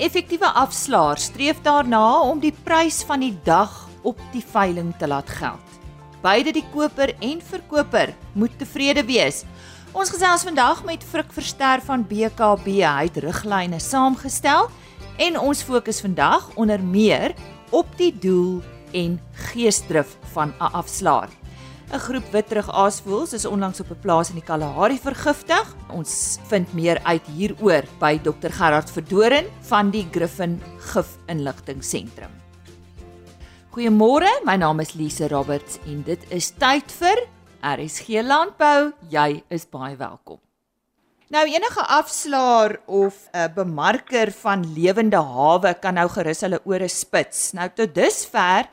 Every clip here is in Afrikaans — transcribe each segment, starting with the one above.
effektiewe afslaer streef daarna om die prys van die dag op die veiling te laat geld. Beide die koper en verkoper moet tevrede wees. Ons gesels vandag met Frik Verster van BKB. Hy het riglyne saamgestel en ons fokus vandag onder meer op die doel en geesdrif van 'n afslaer. 'n Groep witrig aasvoëls is onlangs op 'n plaas in die Kalahari vergiftig. Ons vind meer uit hieroor by Dr Gerard Verdoren van die Griffin Gif Inligtingseentrum. Goeiemôre, my naam is Lise Roberts en dit is tyd vir RSG Landbou. Jy is baie welkom. Nou enige afslaer of 'n bemarker van lewende hawe kan nou gerus hulle ore spits. Nou tot dusver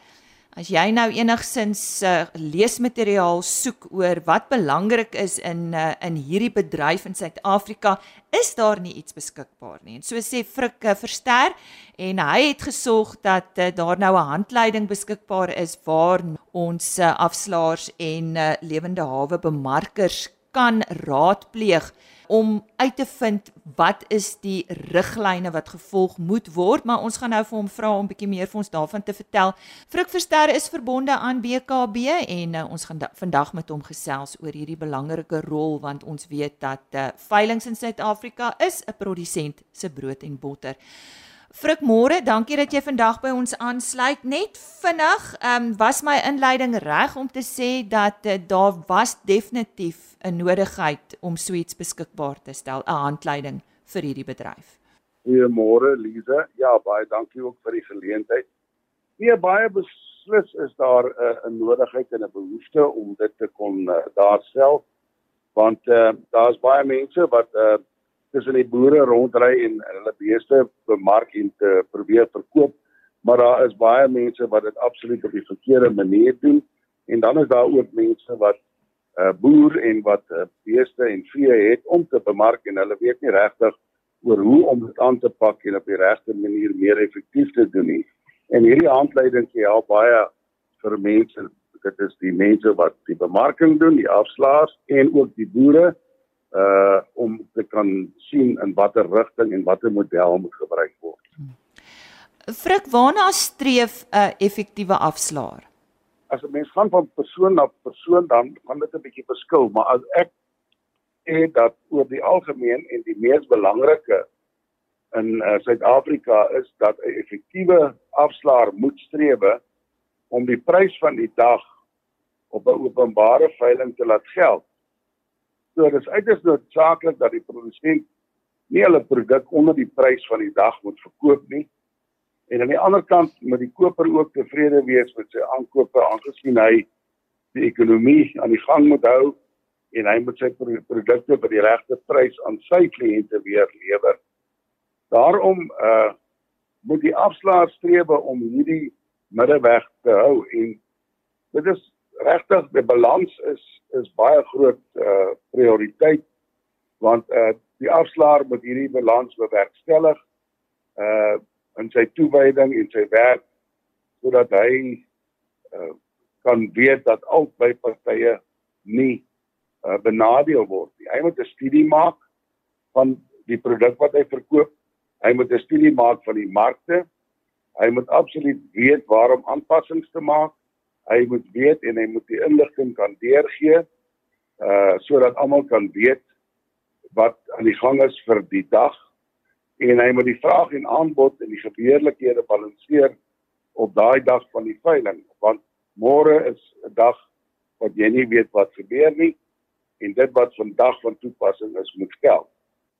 As jy nou enigsins uh, leesmateriaal soek oor wat belangrik is in uh, in hierdie bedryf in Suid-Afrika, is daar nie iets beskikbaar nie. En so sê Frik uh, Verster en hy het gesorg dat uh, daar nou 'n handleiding beskikbaar is waar ons uh, afslaers en uh, lewende hawe bemarkers kan raadpleeg om uit te vind wat is die riglyne wat gevolg moet word, maar ons gaan nou vir hom vra om bietjie meer vir ons daarvan te vertel. Frik Verster is verbonde aan BKB en uh, ons gaan vandag met hom gesels oor hierdie belangrike rol want ons weet dat uh, veilinge in Suid-Afrika is 'n produsent se brood en botter. Frik môre, dankie dat jy vandag by ons aansluit. Net vinnig, ehm um, was my inleiding reg om te sê dat uh, daar was definitief 'n nodigheid om so iets beskikbaar te stel, 'n handleiding vir hierdie bedryf. Goeiemôre Lize. Ja, baie dankie ook vir die geleentheid. Nee, baie beslis is daar 'n uh, nodigheid en 'n behoefte om dit te kon uh, daar self want uh, daar's baie mense wat uh, tussen die boere rondry en hulle beeste bemark en te probeer verkoop, maar daar is baie mense wat dit absoluut op die verkeerde manier doen en dan is daar ook mense wat uh, boer en wat uh, beeste en vee het om te bemark en hulle weet nie regtig oor hoe om dit aan te pak en op die regte manier meer effektief te doen nie. En hierdie handleiding gee help baie vir mense dit is die mense wat die bemarking doen, die afslaers en ook die boere uh om te kan sien in watter rigting en watter model moet gebruik word. Frik, waarna streef 'n effektiewe afslaer? As 'n mens gaan van persoon na persoon dan kan dit 'n bietjie verskil, maar as ek sê dat oor die algemeen en die mees belangrike in uh, Suid-Afrika is dat 'n effektiewe afslaer moet streef om die prys van die dag op 'n openbare veiling te laat geld So dit is uiters noodsaaklik dat die produsent nie hulle produk onder die prys van die dag moet verkoop nie. En aan die ander kant moet die koper ook tevrede wees met sy aankope aangesien hy die ekonomie aan die gang moet hou en hy moet sy produkte by die regte prys aan sy kliënte weer lewer. Daarom uh moet die afslaer streef om hierdie middeweg te hou en dit is regtig die balans is is baie groot uh prioriteit want uh die afslaer moet hierdie balans bewerkstellig uh in sy toewyding en sy werk sodat hy uh kan weet dat albei partye nie uh, benadeel word nie. Hy moet 'n studie maak van die produk wat hy verkoop. Hy moet 'n studie maak van die markte. Hy moet absoluut weet waarom aanpassings te maak hy moet weet en hy moet die inligting kan deurgee uh sodat almal kan weet wat aan die gang is vir die dag en hy moet die vraag en aanbod en die gebeurlikhede balanseer op daai dag van die veiling want môre is 'n dag wat jy nie weet wat gebeur nie en dit wat vandag van toepassing is moet geld.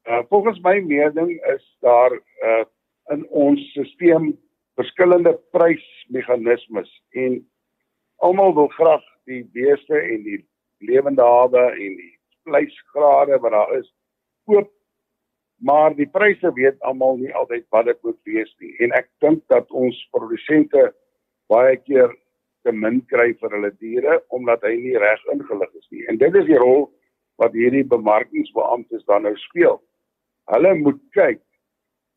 Uh volgens my mening is daar uh in ons stelsel verskillende prysmeganismes en almal wil graag die beeste en die lewende hawe en die vleisgrade wat daar is koop maar die pryse weet almal nie altyd wat dit moet wees nie. En ek dink dat ons produsente baie keer te min kry vir hulle diere omdat hy nie reg ingelig is nie. En dit is die rol wat hierdie bemarkingsbeamptes dan nou speel. Hulle moet kyk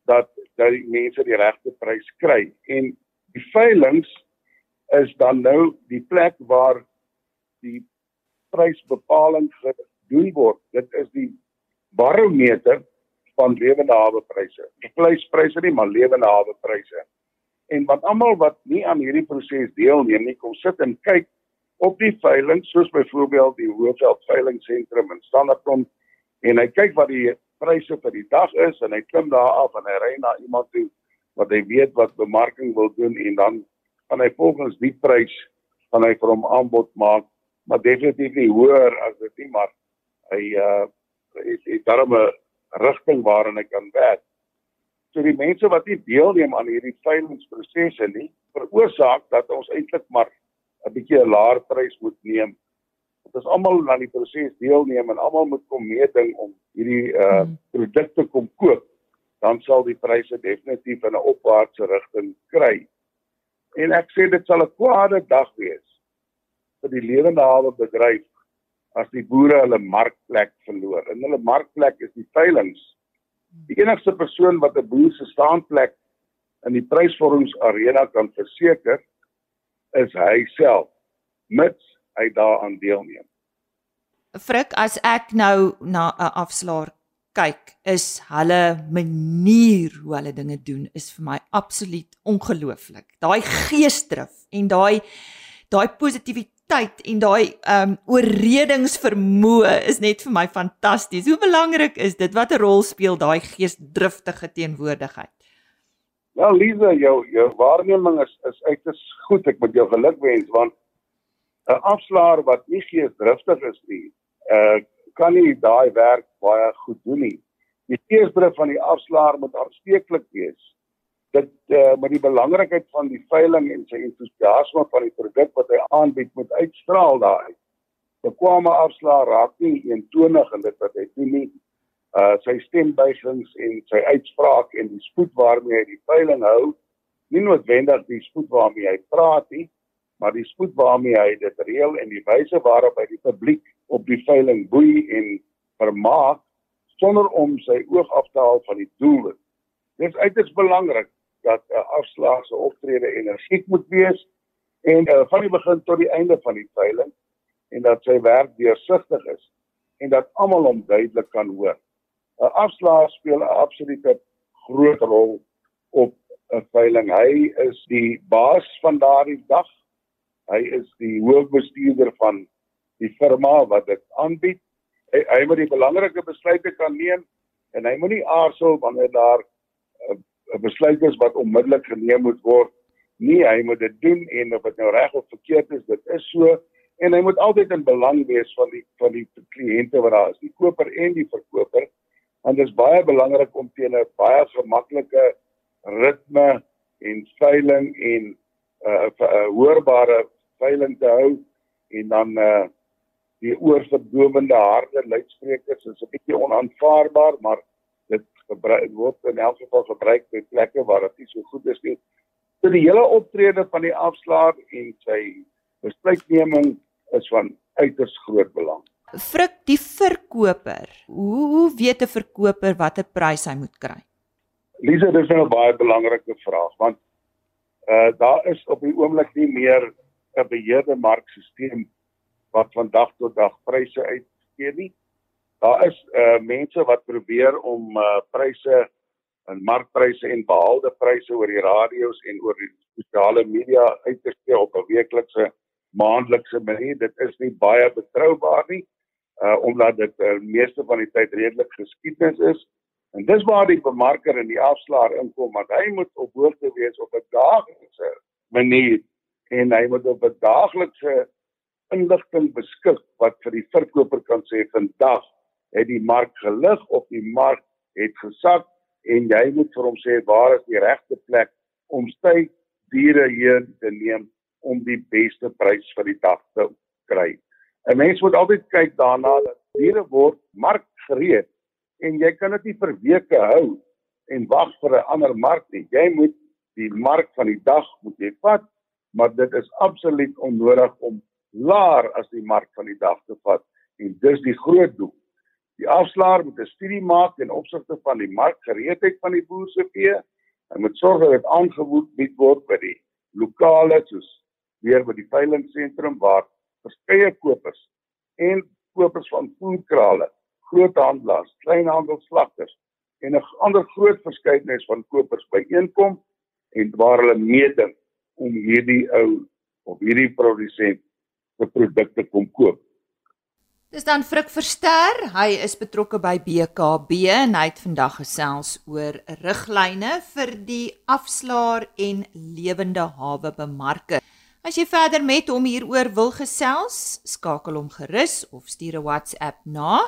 dat dat die mense die regte prys kry. En die veilinge is dan nou die plek waar die prysbepaling gedoen word. Dit is die barometer van lewende hawe pryse. Vleispryse nie, maar lewende hawe pryse. En wat almal wat nie aan hierdie proses deelneem nie, kom sit en kyk op die veiling soos byvoorbeeld die Hoofveld veilingsentrum in Standerton en hy kyk wat die pryse vir die dag is en hy klim daar af en hy ry na iemand toe wat hy weet wat bemarking wil doen en dan kan hy volgens die prys van hy vir hom aanbod maak maar definitief nie hoër as dit nie maar hy uh het, het daarom 'n rigting waarin hy kan werk. So die mense wat nie deelneem aan hierdie veilingsprosesse nie, veroorsaak dat ons eintlik maar 'n bietjie 'n laer prys moet neem. Want as almal aan die proses deelneem en almal moet kom meeding om hierdie uh hmm. produkte kom koop, dan sal die pryse definitief in 'n opwaartse rigting kry. En ek sê dit sal 'n kwade dag wees vir die lewende hawe bedryf as die boere hulle markplek verloor. En hulle markplek is die veilinge. Die enigste persoon wat 'n boer se staanplek in die prysvormingsarena kan verseker, is hy self mits hy daaraan deelneem. Frik, as ek nou na 'n afslaer kyk, is hulle manier hoe hulle dinge doen is vir my absoluut ongelooflik. Daai geesdrif en daai daai positiwiteit en daai ehm um, oorredingsvermoë is net vir my fantasties. Hoe belangrik is dit? Watter rol speel daai geesdriftige teenwoordigheid? Ja, Lisa, jou jou waarneming is is uiters goed. Ek moet jou gelukwens want 'n afslaer wat nie geesdriftig is nie, uh kan nie daai werk baie goed doen nie. Die geesdrif van die afslaer moet aansteeklik wees. Dit uh met die belangrikheid van die veiling en sy entoesiasme van die produk wat hy aanbied moet uitstraal daai. 'n Bekwame afslaer raak nie eentonig in dit wat hy doen nie uh sy stembuigings en sy uitspraak en die spoed waarmee hy die veiling hou nie noodwendig die spoed waarmee hy praat nie maar die spoed waarmee hy dit reël en die wyse waarop hy die publiek op die veiling boei en vermaak sonder om sy oog af te haal van die doel. Dit is uiters belangrik dat 'n uh, afslaagse optrede energiek moet wees en uh, van die begin tot die einde van die veiling en dat sy werk deursigtig is en dat almal hom duidelik kan hoor. 'n afslaer speel 'n absolute groot rol op 'n veiling. Hy is die baas van daardie dag. Hy is die hoofbestuurder van die firma wat dit aanbied. Hy, hy moet die belangrike besluite kan neem en hy moenie aarzel wanneer daar 'n besluit is wat onmiddellik geneem moet word. Nee, hy moet dit doen en of dit nou reg of verkeerd is, dit is so en hy moet altyd in belang wees van die van die kliënte wat daar is, die koper en die verkoper want dit is baie belangrik om teen 'n baie gemaklike ritme en veiling en 'n uh, uh, uh, hoorbare veiling te hou en dan uh, die oorverdowende harde luidsprekers is 'n bietjie onaanvaarbaar maar dit gebruik word in elk geval gebruik by plekke waar dit nie so goed is nie. So die hele optrede van die afslaer en sy besluitneming is van uiters groot belang. Frik die verkoper. Hoe hoe weet 'n verkoper watter prys hy moet kry? Lise, dis nou 'n baie belangrike vraag want uh daar is op die oomblik nie meer 'n beheerde markstelsel wat van dag tot dag pryse uitgee nie. Daar is uh mense wat probeer om uh pryse en markpryse en behaalde pryse oor die radio's en oor die sosiale media uit te gee op 'n weeklikse maandelikse manier. Dit is nie baie betroubaar nie uh omdat dit uh, meeste van die tyd redelik geskiedenis is. En dis waar die bemarker en die afslaer inkom want hy moet op hoogte wees op 'n daaglikse manier en hy moet op 'n daaglikse inligting beskik wat vir die verkoper kan sê vandag het die mark gelig of die mark het gesak en jy moet vir hom sê waar is die regte plek om sy diere hier te neem om die beste prys vir die dag te kry. 'n Mens moet altyd kyk daarna dat diere word markgereed en jy kan dit nie vir weke hou en wag vir 'n ander mark nie. Jy moet die mark van die dag moet jy vat, maar dit is absoluut onnodig om laer as die mark van die dag te vat en dis die groot doel. Die afslaer moet 'n studie maak ten opsigte van die markgereedheid van die boer se vee. Hy moet sorg dat dit aangebied word by die lokale soos weer by die veilingsentrum waar verskeie kopers en kopers van voerkrale, groothandelaars, kleinhandelslagters en 'n ander groot verskeidenheid van kopers byeenkom en waar hulle meeding om hierdie ou of hierdie produsent se produkte kom koop. Dis dan Frik Verster, hy is betrokke by BKB en hy het vandag gesels oor riglyne vir die afslaer en lewende hawe bemarking. As jy verder met hom hieroor wil gesels, skakel hom gerus of stuur 'n WhatsApp na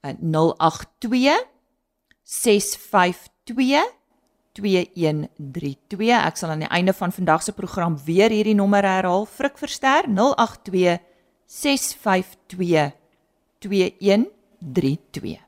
082 652 2132. Ek sal aan die einde van vandag se program weer hierdie nommer herhaal. Frik Verster 082 652 2132.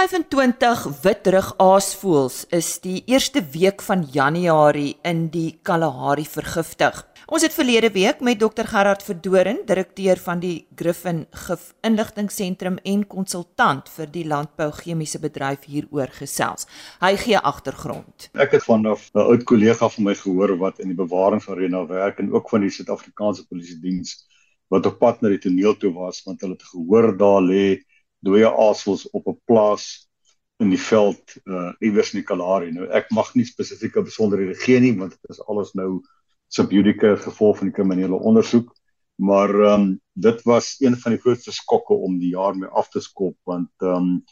25 witrug aasvoëls is die eerste week van Januarie in die Kalahari vergiftig. Ons het verlede week met Dr Gerard Verdoren, direkteur van die Griffin Gif Inligtingseentrum en konsultant vir die landbouchemiese bedryf hieroor gesels. Hy gee agtergrond. Ek het van 'n oud kollega van my gehoor wat in die bewaringsarena werk en ook van die Suid-Afrikaanse Polisie Diens wat op pad na die toneel toe was want hulle het gehoor daar lê dooie aasvoëls op 'n plaas in die veld uh iewers in die Kalahari. Nou ek mag nie spesifieke besonderhede gee nie want dit is alles nou subjudice gevolg van die kriminele ondersoek maar ehm um, dit was een van die grootste skokke om die jaar mee af te skop want ehm um,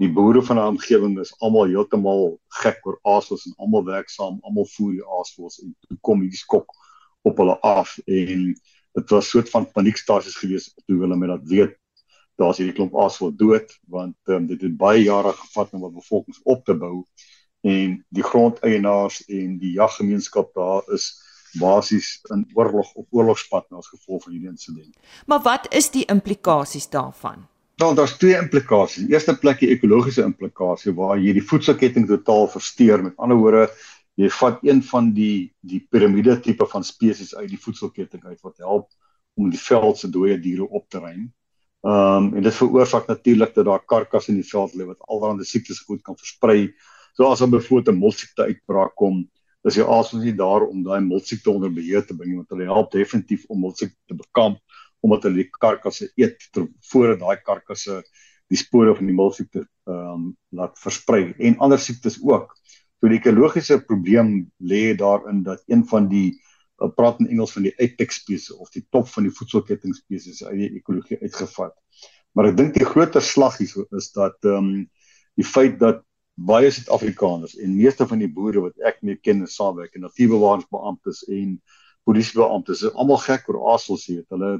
die boere van die omgewing is almal heeltemal gek oor aasvoëls en almal werk saam almal voer die aasvoëls en toe kom hierdie skok op hulle af en dit was soort van paniekstasies gewees toe hulle met dat weet daar's hierdie klomp aasvoël dood want um, dit het baie jare gevat om 'n bevolking op te bou en die grondeienaars en die jaggemeenskap daar is basies in oorlog op oorlogspad as gevolg van hierdie insident. Maar wat is die implikasies daarvan? Wel, daar's twee implikasies. Die eerste plek die ekologiese implikasie waar jy die voedselketting totaal versteur. Met ander woorde, jy vat een van die die piramide tipe van spesies uit die voedselketting uit wat help om die veld se dooie diere op te ruim. Ehm um, en dit veroorsaak natuurlik dat daar karkasse in die veld lê wat allerlei siektes goed kan versprei. So as 'n bevoorde molsiekte uitbraak kom, is die aasvoëls nie daar om daai moltsiekte onder beheer te bring want hulle help definitief om moltsiekte te bekamp omdat hulle die karkasse eet voordat daai karkasse die spore van die moltsiekte ehm um, laat versprei en ander siektes ook. So die ekologiese probleem lê daarin dat een van die uh, praat in Engels van die apex spesies of die top van die voedselketting spesies uit die ekologie uitgevat. Maar ek dink die groter slag hier is dat ehm um, die feit dat baie Suid-Afrikaners en meeste van die boere wat ek mee ken en saamwerk en natuurbewaringsbeamptes en polisiebeamptes is almal gek oor aasvoëls hier. Hulle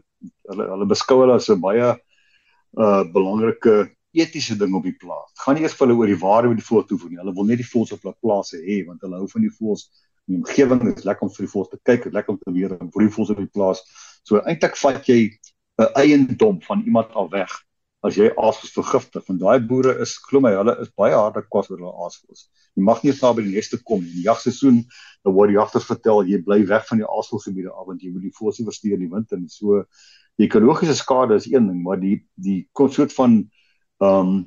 hulle hulle beskou hulle as 'n baie uh belangrike etiese ding op die plaas. Gaan nie eers vir hulle oor die waarde van die voël toe voer nie. Hulle wil net die voëls op hulle plase hê want hulle hou van die voëls. Die omgewing is lekker om vir die voëls te kyk, lekker om te weer en vir die voëls op die plaas. So eintlik vat jy 'n eiendom van iemand al weg as jy aasvoëls vergiftig. Want daai boere is glo my, hulle is baie harde kwas oor hulle aasvoëls. Jy mag nie daar by die neste kom nie. Die jagseisoen, dan word die jagters vertel jy bly weg van die aasvoëlgebiede af want jy moet die voëls versteur in die winter nie. So die ekologiese skade is een ding, maar die die soort van ehm um,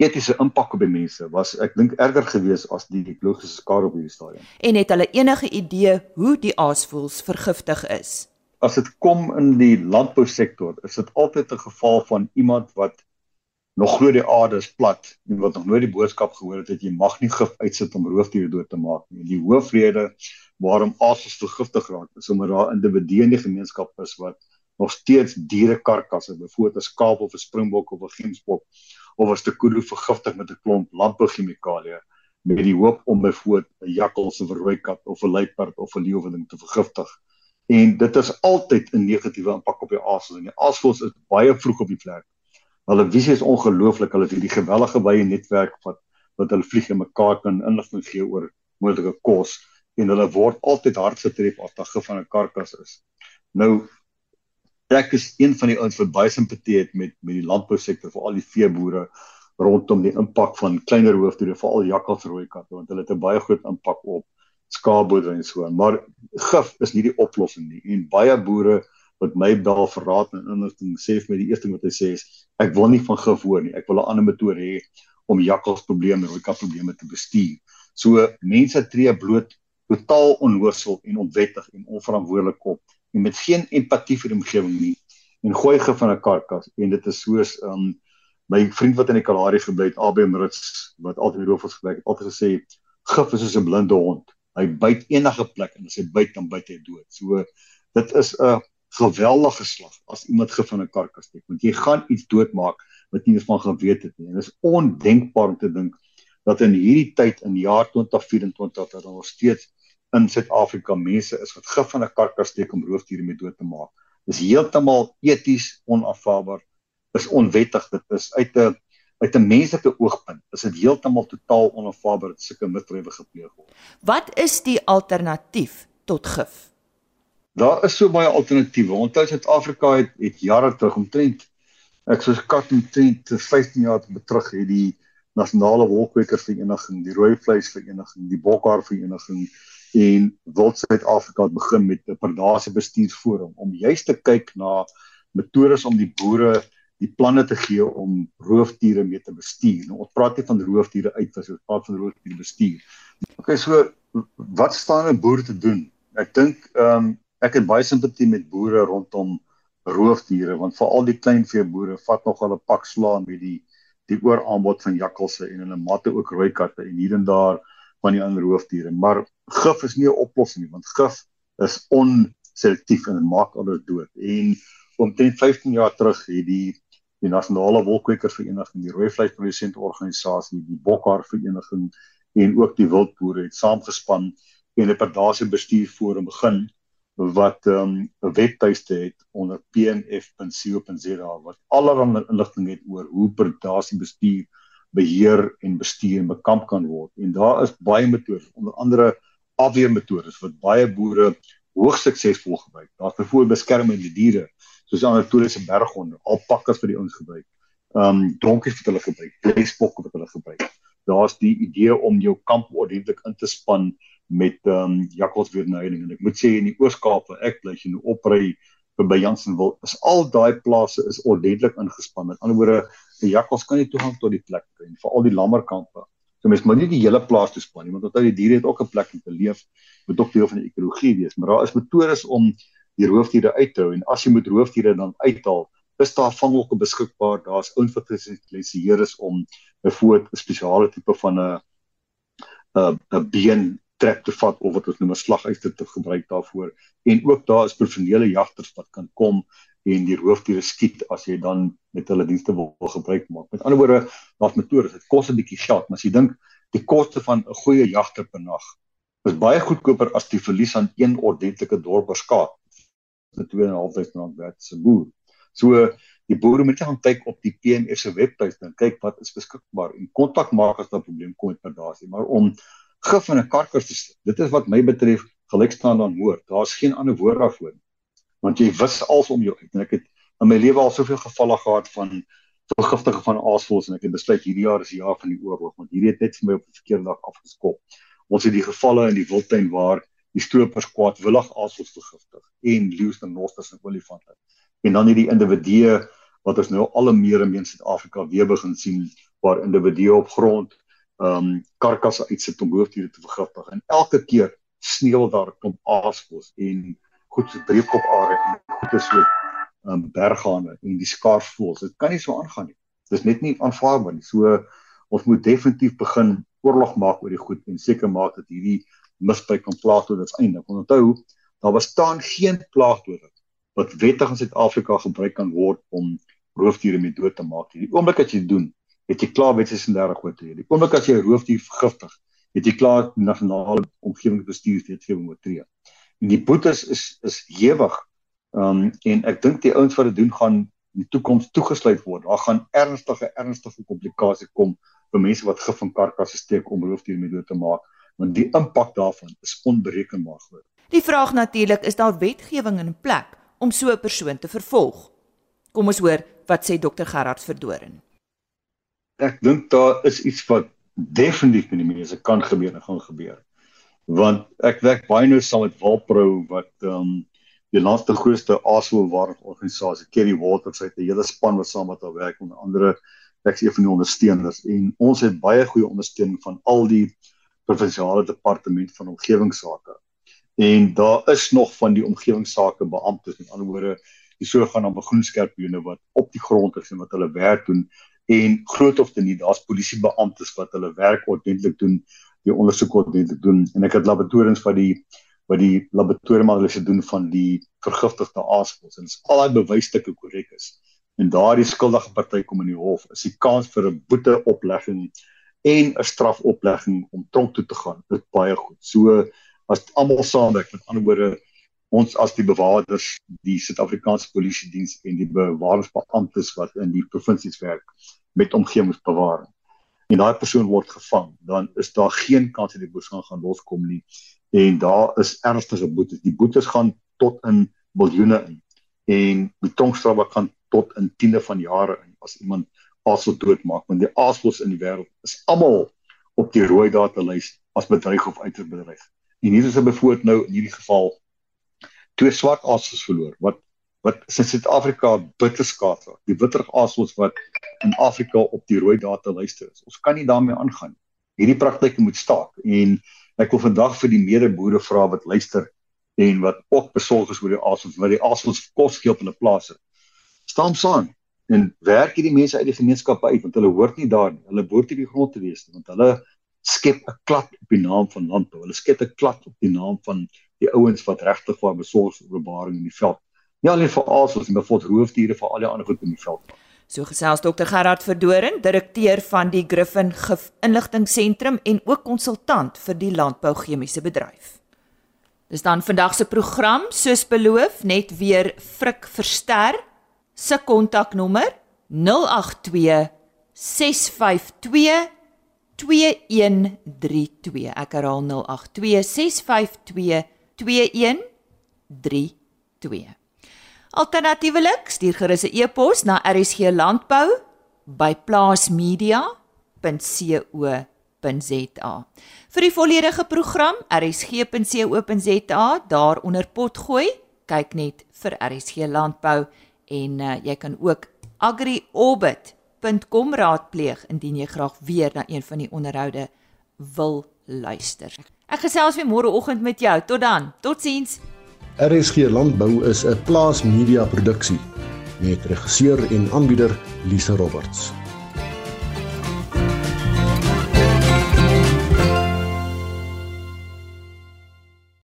etiese impak op die mense was ek dink erger geweest as die ekologiese skade op hierdie stadium. En het hulle enige idee hoe die aasvoëls vergiftig is? As dit kom in die landbousektor, is dit altyd 'n geval van iemand wat nog glo die aarde is plat en wat nog nooit die boodskap gehoor het dat jy mag nie gif uitsit om roofdiere dood te maak nie. Die hoofrede waarom aasvoëls vergiftig raak is omdat daar individue in die gemeenskap is wat nog steeds dierekarkasse, byvoorbeeld 'n skaap of 'n springbok of 'n gemsbok of 'n stekoelie vergiftig met 'n klomp landbouchemikalieë met die hoop om byvoorbeeld 'n jakkals of 'n rooi kat of 'n luiperd of 'n leeu ding te vergiftig en dit is altyd 'n negatiewe impak op die aasvoëls en die aasvoëls is baie vroeg op die plek. Hulle visie is ongelooflik. Hulle het hierdie gewellige wye netwerk wat wat hulle vlieg en mekaar kan inligting gee oor moontlike kos en hulle word altyd hard getref as daar gif van 'n karkas is. Nou ek is een van die ouens wat baie simpatie het met met die landbousektor, veral die veeboere rondom die impak van kleiner hoofdiere, veral jakkalsrooi katte want hulle het 'n baie groot impak op skaapboerdery en so. Maar gif is nie die oplossing nie. En baie boere wat my bel vir raad en inligting sê vir my die eerste ding wat hy sê is ek wil nie van gif hoor nie. Ek wil 'n ander metode hê om jakkalsprobleme en rooi kat probleme te bestuur. So mense tree bloot totaal onnoosel en onwettig en onverantwoordelik op en met geen empatie vir die omgewing nie en gooi gif in 'n karkas en dit is soos um my vriend wat in die Kalahari gebly het AB Mritz wat altyd roofvoëls gebruik het altyd gesê gif is soos 'n blinde hond hy byt enige plek en as hy byt dan byt hy dood so dit is 'n geweldige slag as iemand gif in 'n karkas steek want jy gaan iets doodmaak wat nie eens van geweet het nie en dit is ondenkbaar om te dink dat in hierdie tyd in die jaar 2024 dat daar nog steeds in Suid-Afrika mense is wat gif van 'n karkas steek om roofdiere mee dood te maak. Dis heeltemal eties onaanvaarbaar. Is onwettig. Dit is uit 'n uit 'n menslike oogpunt is dit heeltemal totaal onaanvaarbaar dat sulke misdrywe gepleeg word. Wat is die alternatief tot gif? Daar is so baie alternatiewe. Onthou Suid-Afrika het het jare terug omtrent ek soos kat omtrent 15 jaar terug het die nasionale wolkwekervereniging, die rooi vleisvereniging, die bokhaarvereniging en Wild Suid-Afrika het begin met 'n predasie bestuursforum om juist te kyk na metodes om die boere die planne te gee om roofdiere mee te bestuur. Nou ons praat nie van roofdiere uitwis, ons praat van roofdiere bestuur. Okay, so wat staan 'n boer te doen? Ek dink ehm um, ek het baie simpatie met boere rondom roofdiere want veral die kleinveeboere vat nog hulle pak slaan met die die ooraanbod van jakkalse en hulle matte ook rooi katte en hier en daar van die ander roofdiere. Maar gif is nie 'n oplossing nie, want gif is onselektief en maak alles dood. En omtrent 15 jaar terug het die die nasionale wolkwekervereniging, die rooi vleisprodusente organisasie, die bokhaar vereniging en ook die wildboere het saamgespan en 'n predasie bestuurforum begin wat ehm, 'n um, webtuiste het onder pnf.co.za wat allerlei inligting het oor hoe predasie bestuur, beheer en bestuur bekamp kan word. En daar is baie metodes, onder andere afweermetodes wat baie boere hoogs suksesvol gebruik. Daar's byvoorbeeld beskermende diere soos Anatoliese berghonde, alpakkas wat die ons gebruik. Ehm um, donkies wat hulle gebruik, blesbokke wat hulle gebruik. Daar's die idee om jou kamp ordentlik in te span met ehm um, jakkalsweernuiding en ek moet sê in die Oos-Kaap waar ek bly en opry by Jansenwil is al daai plase is ordentlik ingespan. Met ander woorde, die jakkals kan nie toegang tot die plek kry nie, veral die lammerkampe. So mens moet nie die hele plaas toespan nie, want onthou die diere het ook 'n plek om te leef, moet ook deel van die ekologie wees. Maar daar is metodes om die roofdiere uit te hou en as jy moet roofdiere dan uithaal, is daar vanghoeke beskikbaar. Daar's ouens wat gespesialiseer is om byvoorbeeld 'n spesiale tipe van 'n 'n 'n been trap te vat of wat ons noem 'n slaguister te gebruik daarvoor. En ook daar is professionele jagters wat kan kom en die roofdiere skiet as jy dan met hulle dienste wil, wil gebruik maak. Met ander woorde, daar's metodes. Dit kos 'n bietjie geld, maar as jy dink die koste van 'n goeie jagter per nag is baie goedkoper as die verlies aan een ordentlike dorperskaat. Dit 2.500 rand werd se boer. So die boere moet gaan kyk op die PNF se webtuiste en kyk wat is beskikbaar en kontak maak as daar probleme kom met predasie, maar om gif in 'n karkas te sit. Dit is wat my betref gelykstaan aan moord. Daar's geen ander woord daarvoor nie. Want jy wis als om jou uit. En ek het in my lewe al soveel gevalle gehad van vergiftiging van aasvoëls en ek het besluit hierdie jaar is die jaar van die oorlog want hierdie het net vir my op 'n verkeerde dag afgeskop. Ons het die gevalle in die wildtuin waar die stroopers kwaadwillig aasvoëls vergiftig en leeu's en nosters en olifante. En dan hierdie individue wat ons nou al meer in Suid-Afrika weer begin sien waar individue op grond ehm um, karkasse uitsit om hoofdiere te vergiftig en elke keer sneeu daar kom aaskos en goed so breekop are en goed is so ehm um, berghane en die skaarvoëls dit kan nie so aangaan nie. Dis net nie aanvaarbaar nie. So ons moet definitief begin oorlog maak oor die goed en seker maak dat hierdie misbruik van plaagdode uiteindelik want onthou daar bestaan geen plaagdode wat wettig in Suid-Afrika gebruik kan word om roofdiere mee dood te maak die oomblik as jy doen het jy klaar wet 36 oortree. Die oomblik as jy 'n roofdier vergiftig, het jy klaar nasionale omgewingsbestuurswetgewing oortree. En die boetes is is hewig. Ehm um, en ek dink die ouens wat dit doen gaan in die toekoms toegesluit word. Daar gaan ernstige ernstige komplikasies kom vir mense wat gif in karkasse steek om roofdiere mee dood te maak, want die impak daarvan is onberekenbaar groot. Die vraag natuurlik is daar wetgewing in plek om so 'n persoon te vervolg. Kom ons hoor wat sê dokter Gerard Verdoren ek dink daar is iets wat definitief met die mense kan gebeur en gaan gebeur. Want ek werk baie nou saam met Walpro wat ehm um, die laaste grootste aasvoelwaardige organisasie Kerry Waters het 'n hele span wat saam met haar werk onder andere ek is een van die ondersteuners en ons het baie goeie ondersteuning van al die provinsiale departement van omgewingsake. En daar is nog van die omgewingsake beamptes, met ander woorde, die sogenaamde groenskerpioene wat op die grond is en wat hulle werk doen en groot of te nie daar's polisiebeamptes wat hulle werk ordentlik doen, die ondersoek ordentlik doen en ek het laboratoriums wat die wat die laboratorium analise doen van die vergiftigde aasvoëls en as al daai bewysstukke korrek is en daardie skuldige party kom in die hof, is die kans vir 'n boeteoplegging en 'n strafoplegging om tronk toe te gaan, dit baie goed. So as almal saamwerk, met ander woorde ons as die bewakers, die Suid-Afrikaanse Polisie Diens en die bewaringsbeamptes wat in die provinsies werk met omgewingsbewaring. En daai persoon word gevang, dan is daar geen kans dat die persoon gaan loskom nie. En daar is ernstige boetes. Die boetes gaan tot in miljoene in. En die tronkstraf gaan tot in tiende van jare in. As iemand aasel doodmaak want die aaslos in die wêreld is almal op die rooi datalys as bedreig of uiters bedreig. En hier is 'n voorbeeld nou in hierdie geval twee swart aasels verloor wat wat in Suid-Afrika bitter skaad raak. Die witter aasels wat in Afrika op die rooi datalys is. Ons kan nie daarmee aangaan. Hierdie praktyke moet staak en ek wil vandag vir die medeboere vra wat luister en wat ook besorg is oor die aasels, wat die aasels kos gee op hulle plase. Staan saam en werk hierdie mense uit die gemeenskappe uit want hulle hoort nie daar nie. Hulle behoort nie die grond te wees nie want hulle skep 'n klad op die naam van landbou. Hulle skep 'n klad op die naam van die ouens wat regtig vir besorg oor bewaring in die veld. Nie alleen vir aasels maar vir roofdiere vir al die ander goed in die veld. So gesels Dr Gerard Verdoren, direkteur van die Griffin Gif Inligtingseentrum en ook konsultant vir die landbou chemiese bedryf. Dis dan vandag se program soos beloof net weer Frik Verster se kontaknommer 082 652 2132. Ek herhaal 082 652 2132. Alternatiefelik stuur gerus 'n e-pos na rsglandbou@plaasmedia.co.za. Vir die volledige program rsg.co.za daaronder potgooi, kyk net vir RSG Landbou en uh, jy kan ook agriorbit.com raadpleeg indien jy graag weer na een van die onderhoude wil luister. Ek gesels weer môreoggend met jou. Tot dan. Totsiens. RSG Landbou is 'n plaas media produksie met regisseur en aanbieder Lisa Roberts.